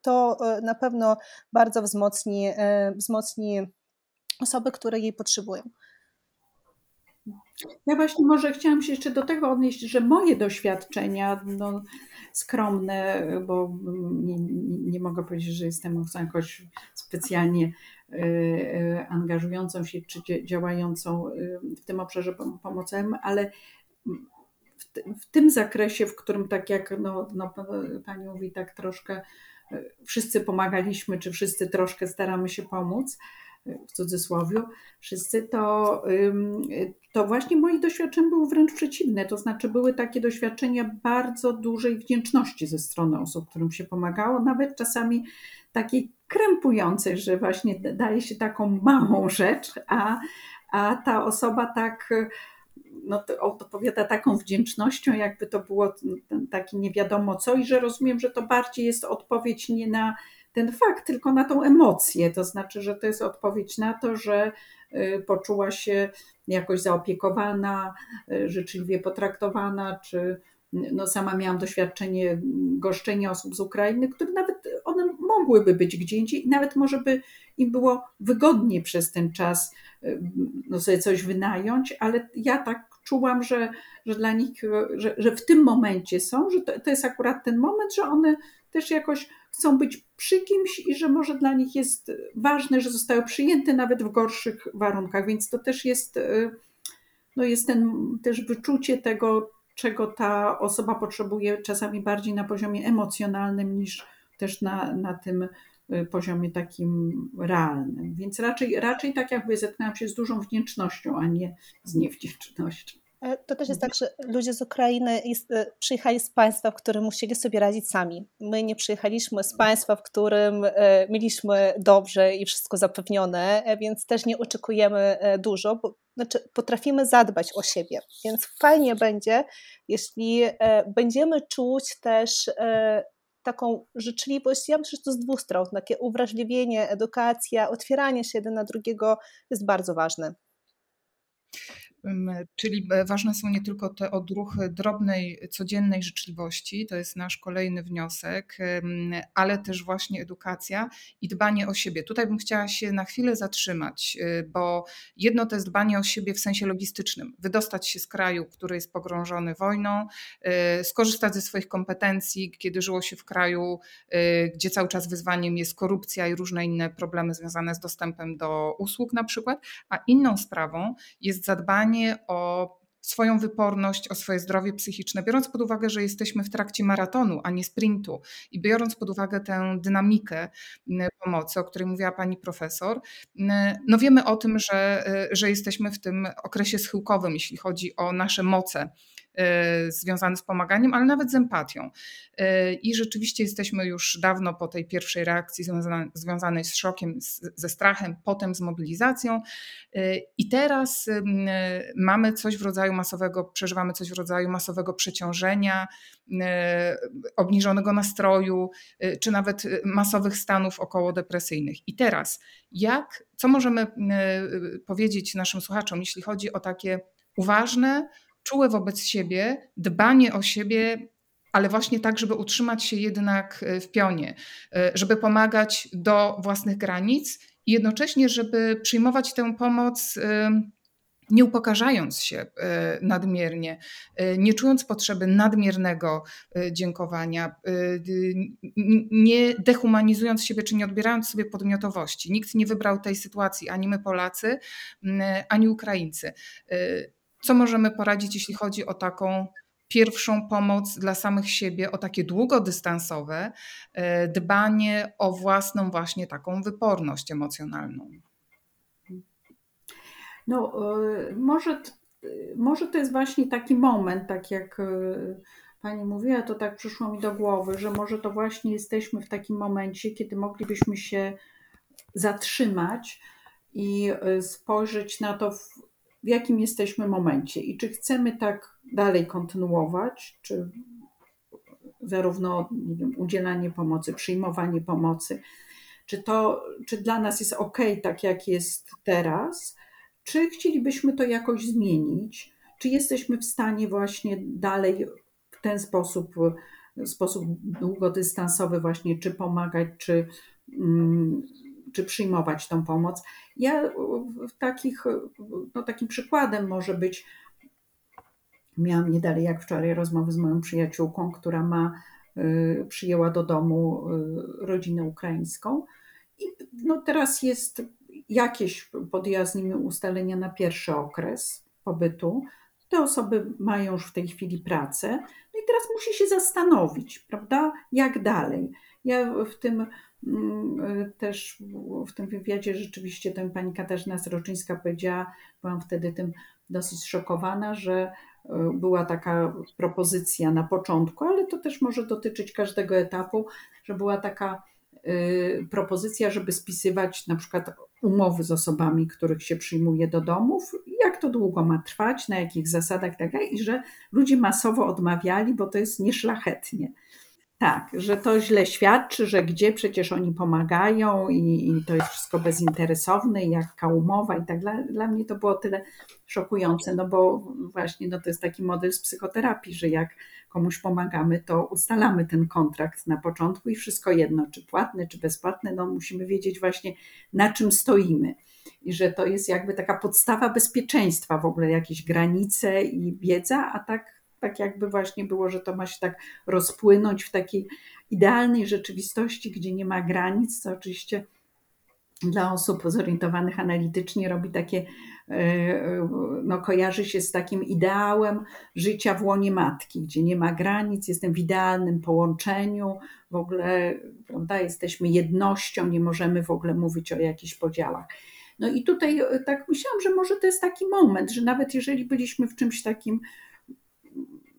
to e, na pewno bardzo wzmocni, e, wzmocni osoby, które jej potrzebują. Ja właśnie może chciałam się jeszcze do tego odnieść, że moje doświadczenia, no, skromne, bo nie, nie mogę powiedzieć, że jestem jakoś specjalnie y, angażującą się czy działającą w tym obszarze pomocowym, ale w, tym zakresie, w którym tak jak no, no, Pani mówi, tak troszkę wszyscy pomagaliśmy, czy wszyscy troszkę staramy się pomóc, w cudzysłowie, wszyscy, to, to właśnie moje doświadczenia były wręcz przeciwne. To znaczy, były takie doświadczenia bardzo dużej wdzięczności ze strony osób, którym się pomagało, nawet czasami takiej krępującej, że właśnie daje się taką małą rzecz, a, a ta osoba tak no, odpowiada taką wdzięcznością, jakby to było taki nie wiadomo co, i że rozumiem, że to bardziej jest odpowiedź nie na ten fakt, tylko na tą emocję. To znaczy, że to jest odpowiedź na to, że y, poczuła się jakoś zaopiekowana, y, życzliwie potraktowana, czy no sama miałam doświadczenie goszczenia osób z Ukrainy, które nawet mogłyby być gdzie indziej i nawet może by im było wygodnie przez ten czas y, no sobie coś wynająć, ale ja tak czułam, że, że dla nich, że, że w tym momencie są, że to, to jest akurat ten moment, że one też jakoś chcą być przy kimś i że może dla nich jest ważne, że zostały przyjęte nawet w gorszych warunkach, więc to też jest, y, no jest ten też wyczucie tego, czego ta osoba potrzebuje, czasami bardziej na poziomie emocjonalnym niż też na, na tym y, poziomie takim realnym. Więc raczej, raczej tak jakby zetknęłam się z dużą wdzięcznością, a nie z niewdzięcznością. E, to też jest tak, że ludzie z Ukrainy e, przyjechali z państwa, w którym musieli sobie radzić sami. My nie przyjechaliśmy z państwa, w którym e, mieliśmy dobrze i wszystko zapewnione, więc też nie oczekujemy dużo, bo znaczy potrafimy zadbać o siebie. Więc fajnie będzie, jeśli będziemy czuć też taką życzliwość, ja myślę, że to z dwóch stron, takie uwrażliwienie, edukacja, otwieranie się jeden na drugiego jest bardzo ważne. Czyli e, ważne są nie tylko te odruchy drobnej, codziennej życzliwości, to jest nasz kolejny wniosek, ale też właśnie edukacja i dbanie o siebie. Tutaj bym chciała się na chwilę zatrzymać, e, bo jedno to jest dbanie o siebie w sensie logistycznym, wydostać się z kraju, który jest pogrążony wojną, e, skorzystać ze swoich kompetencji, kiedy żyło się w kraju, gdzie cały czas wyzwaniem jest korupcja i różne inne problemy związane z dostępem do usług na przykład, a inną sprawą jest zadbanie zadbanie o swoją wyporność, o swoje zdrowie psychiczne, biorąc pod uwagę, że jesteśmy w trakcie maratonu, a nie sprintu i biorąc pod uwagę tę dynamikę pomocy, o której mówiła pani profesor, no wiemy o tym, że, że jesteśmy w tym okresie schyłkowym, jeśli chodzi o nasze moce Y, związany z pomaganiem, ale nawet z empatią. Y, I rzeczywiście jesteśmy już dawno po tej pierwszej reakcji związanej z szokiem, ze strachem, potem z mobilizacją. Y, I teraz mamy coś w rodzaju masowego, przeżywamy coś w rodzaju masowego przeciążenia, obniżonego nastroju, czy nawet masowych stanów okołodepresyjnych. I teraz, jak, co możemy powiedzieć naszym słuchaczom, jeśli chodzi o takie uważne, czułe wobec siebie, dbanie o siebie, ale właśnie tak, żeby utrzymać się jednak e, w pionie, e, żeby pomagać do własnych granic i jednocześnie, żeby przyjmować tę pomoc e, nie upokarzając się nadmiernie, nie czując potrzeby nadmiernego dziękowania, nie dehumanizując siebie czy nie odbierając sobie podmiotowości. Nikt nie wybrał tej sytuacji, ani my Polacy, ani Ukraińcy. Co możemy poradzić, jeśli chodzi o taką pierwszą pomoc dla samych siebie, o takie długodystansowe e, dbanie o własną właśnie taką wyporność emocjonalną? No, e, może, może to jest właśnie taki moment, tak jak e, Pani mówiła, to tak przyszło mi do głowy, że może to właśnie jesteśmy w takim momencie, kiedy moglibyśmy się zatrzymać i spojrzeć na to w jakim jesteśmy momencie i czy chcemy tak dalej kontynuować, czy zarówno wiem, udzielanie pomocy, przyjmowanie pomocy, czy to, czy dla nas jest ok, tak jak jest teraz, czy chcielibyśmy to jakoś zmienić, czy jesteśmy w stanie właśnie dalej w ten sposób, w sposób długodystansowy właśnie, czy pomagać, czy, mm, czy przyjmować tą pomoc. Ja w takich, no takim przykładem może być Miałam nie dalej jak wczoraj rozmowę z moją przyjaciółką, która ma, przyjęła do domu rodzinę ukraińską. I no teraz jest jakieś podjęła z nimi ustalenia na pierwszy okres pobytu. Te osoby mają już w tej chwili pracę, no i teraz musi się zastanowić, prawda, jak dalej. Ja w tym też w tym wywiadzie rzeczywiście ten pani Katarzyna Sroczyńska powiedziała, byłam wtedy tym dosyć szokowana, że e, była taka propozycja na początku, ale to też może dotyczyć każdego etapu, że była taka Y, propozycja, żeby spisywać na przykład umowy z osobami, których się przyjmuje do domów, jak to długo ma trwać, na jakich zasadach, tak, i że ludzie masowo odmawiali, bo to jest nieszlachetnie. Tak, że to źle świadczy, że gdzie przecież oni pomagają i, i to jest wszystko bezinteresowne, i jaka umowa i tak. Dla, dla mnie to było tyle szokujące, no bo właśnie no to jest taki model z psychoterapii, że jak komuś pomagamy, to ustalamy ten kontrakt na początku i wszystko jedno, czy płatny, czy bezpłatny, no musimy wiedzieć właśnie na czym stoimy. I że to jest jakby taka podstawa bezpieczeństwa, w ogóle jakieś granice i wiedza, a tak tak jakby właśnie było, że to ma się tak rozpłynąć w takiej idealnej rzeczywistości, gdzie nie ma granic, co oczywiście dla osób zorientowanych analitycznie robi takie, e, e, no kojarzy się z takim ideałem życia w łonie matki, gdzie nie ma granic, jestem w idealnym połączeniu, w ogóle, prawda, jesteśmy jednością, nie możemy w ogóle mówić o jakichś podziałach. No i tutaj e, tak myślałam, że może to jest taki moment, że nawet jeżeli byliśmy w czymś takim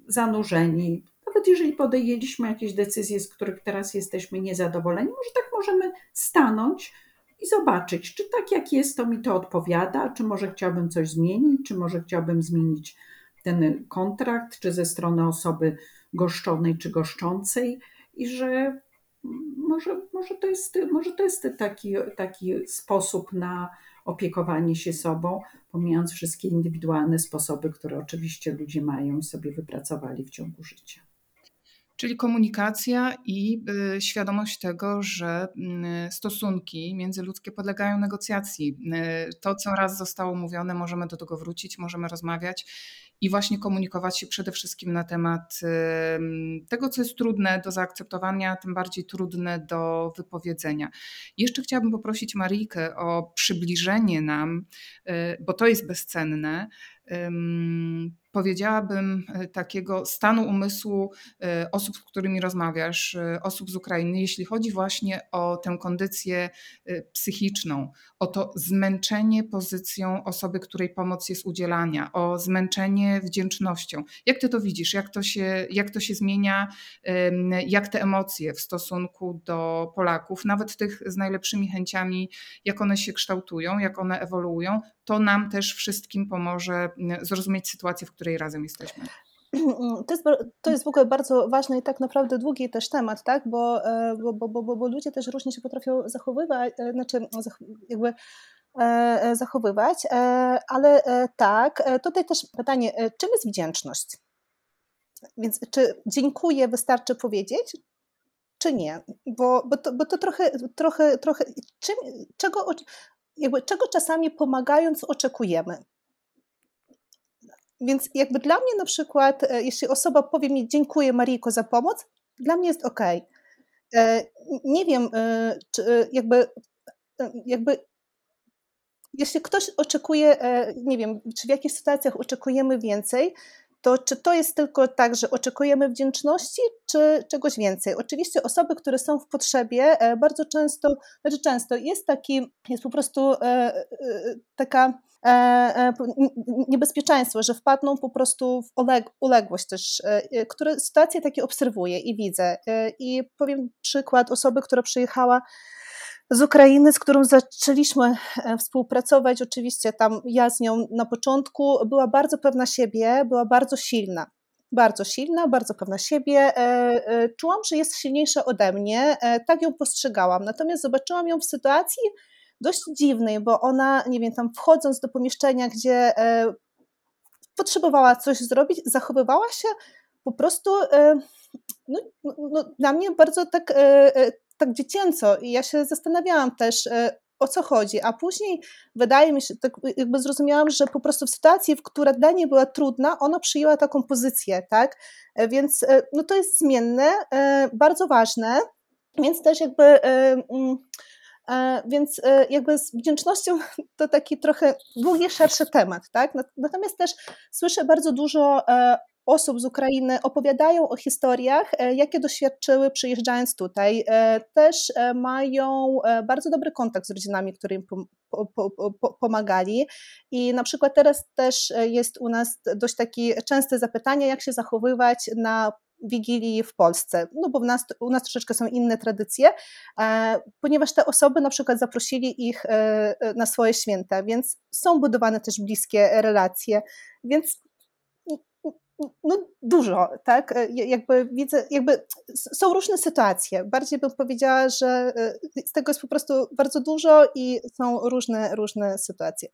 zanurzeni. Nawet jeżeli podjęliśmy jakieś decyzje, z których teraz jesteśmy niezadowoleni, może tak możemy stanąć i zobaczyć, czy tak jak jest, to mi to odpowiada, czy może chciałbym coś zmienić, czy może chciałbym zmienić ten kontrakt, czy ze strony osoby goszczonej, czy goszczącej, i że może, może, to, jest, może to jest taki, taki sposób na opiekowanie się sobą, pomijając wszystkie indywidualne sposoby, które oczywiście ludzie mają i sobie wypracowali w ciągu życia. Czyli komunikacja i y, świadomość tego, że y, stosunki międzyludzkie podlegają negocjacji. Y, to, co raz zostało mówione, możemy do tego wrócić, możemy rozmawiać i właśnie komunikować się przede wszystkim na temat tego, co jest trudne do zaakceptowania, tym bardziej trudne do wypowiedzenia. Jeszcze chciałabym poprosić Marijkę o przybliżenie nam, bo to jest bezcenne powiedziałabym, e, takiego stanu umysłu e, osób, z którymi rozmawiasz, e, osób z Ukrainy, jeśli chodzi właśnie o tę kondycję psychiczną, o to zmęczenie pozycją osoby, której pomoc jest udzielania, o zmęczenie wdzięcznością. Jak ty to widzisz? Jak to się, jak to się zmienia? Jak te emocje w stosunku do Polaków, nawet tych z najlepszymi chęciami, jak one się kształtują, jak one ewoluują, to nam też wszystkim pomoże zrozumieć sytuację, w której razem jesteśmy. To jest, to jest w ogóle bardzo ważny i tak naprawdę długi też temat, tak? bo, e, bo, bo, bo, bo ludzie też różnie się potrafią zachowywać, e, znaczy jakby e, zachowywać, ale tak, tutaj też pytanie, czym jest wdzięczność? Więc czy dziękuję wystarczy powiedzieć, czy nie? Bo, bo, to, bo to trochę, trochę, trochę czym, czego, jakby, czego czasami pomagając oczekujemy? Więc jakby dla mnie na przykład, e, jeśli osoba powie mi dziękuję Marijko za pomoc, dla mnie jest ok. E, nie wiem, e, czy jakby, jakby jeśli ktoś oczekuje, nie wiem, czy w jakichś sytuacjach oczekujemy więcej, to czy to jest tylko tak, że oczekujemy wdzięczności, czy czegoś więcej? Oczywiście osoby, które są w potrzebie, bardzo często, znaczy często jest taki, jest po prostu taka E, e, niebezpieczeństwo, że wpadną po prostu w uległość też, e, które sytuacje takie obserwuję i widzę. I powiem przykład osoby, która przyjechała z Ukrainy, z którą zaczęliśmy współpracować. Oczywiście tam ja z nią na początku była bardzo pewna siebie, była bardzo silna. Bardzo silna, bardzo pewna siebie. Czułam, że jest silniejsza ode mnie, tak ją postrzegałam. Natomiast zobaczyłam ją w sytuacji, dość dziwnej, bo ona, nie wiem, tam wchodząc do pomieszczenia, gdzie e, potrzebowała coś zrobić, zachowywała się po prostu e, no, no, no, dla mnie bardzo tak, e, tak dziecięco i ja się zastanawiałam też, o co chodzi, a później wydaje mi się, tak jakby zrozumiałam, że po prostu w sytuacji, w której dla niej była trudna, ona przyjęła taką pozycję, tak, więc no to jest zmienne, bardzo ważne, więc też jakby mm, więc jakby z wdzięcznością to taki trochę długi, szerszy temat, tak? Natomiast też słyszę bardzo dużo osób z Ukrainy opowiadają o historiach, e, jakie doświadczyły przyjeżdżając tutaj. E, też e, mają bardzo dobry kontakt z rodzinami, które im pomagali. I na przykład teraz też jest u nas dość takie częste zapytanie, jak się zachowywać na Wigilii w Polsce, no bo nas, u nas troszeczkę są inne tradycje, ponieważ te osoby na przykład zaprosili ich na swoje święta, więc są budowane też bliskie relacje, więc no dużo, tak? E, jakby widzę, jakby są różne sytuacje. Bardziej bym powiedziała, że e, z tego jest po prostu bardzo dużo i są różne, różne sytuacje.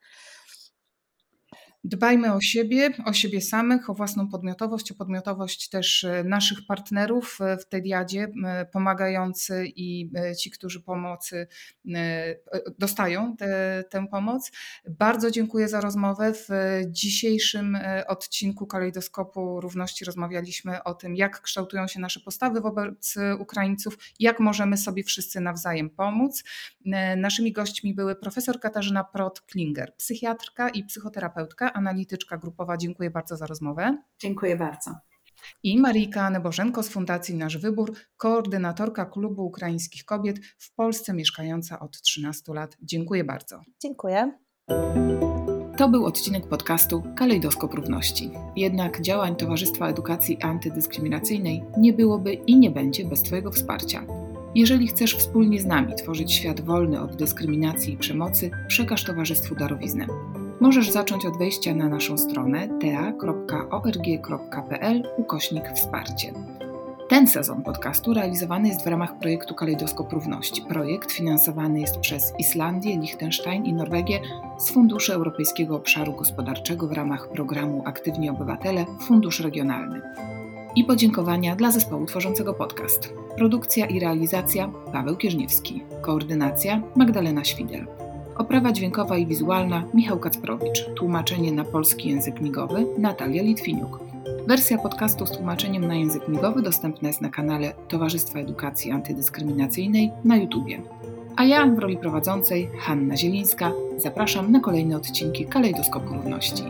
Dbajmy o siebie, o siebie samych, o własną podmiotowość, o podmiotowość też e, naszych partnerów e, w tej diadzie, pomagający i e, ci, którzy pomocy dostają te, tę pomoc. Bardzo dziękuję za rozmowę. W dzisiejszym odcinku Kalejdoskopu Równości rozmawialiśmy o tym, jak kształtują się nasze postawy wobec Ukraińców, jak możemy sobie wszyscy nawzajem pomóc. Naszymi gośćmi były profesor Katarzyna Prot-Klinger, psychiatrka i psychoterapeutka, analityczka grupowa. Dziękuję bardzo za rozmowę. Dziękuję bardzo. I Marika Nebożenko z Fundacji Nasz Wybór, koordynatorka Klubu Ukraińskich Kobiet w Polsce mieszkająca od 13 lat. Dziękuję bardzo. Dziękuję. To był odcinek podcastu Kalejdoskop Równości. Jednak działań Towarzystwa Edukacji Antydyskryminacyjnej nie byłoby i nie będzie bez Twojego wsparcia. Jeżeli chcesz wspólnie z nami tworzyć świat wolny od dyskryminacji i przemocy, przekaż Towarzystwu darowiznę. Możesz zacząć od wejścia na naszą stronę tea.org.pl ukośnik wsparcie. Ten sezon podcastu realizowany jest w ramach projektu Kalejdoskop Równości. Projekt finansowany jest przez Islandię, Liechtenstein i Norwegię z Funduszu Europejskiego Obszaru Gospodarczego w ramach programu Aktywni Obywatele Fundusz Regionalny. I podziękowania dla zespołu tworzącego podcast. Produkcja i realizacja Paweł Kierzniewski. Koordynacja Magdalena Świder. Oprawa dźwiękowa i wizualna Michał Kacprowicz. Tłumaczenie na polski język migowy Natalia Litwiniuk. Wersja podcastu z tłumaczeniem na język migowy dostępna jest na kanale Towarzystwa Edukacji Antydyskryminacyjnej na YouTubie. A ja w roli prowadzącej, Hanna Zielińska, zapraszam na kolejne odcinki Kalejdoskopu Równości.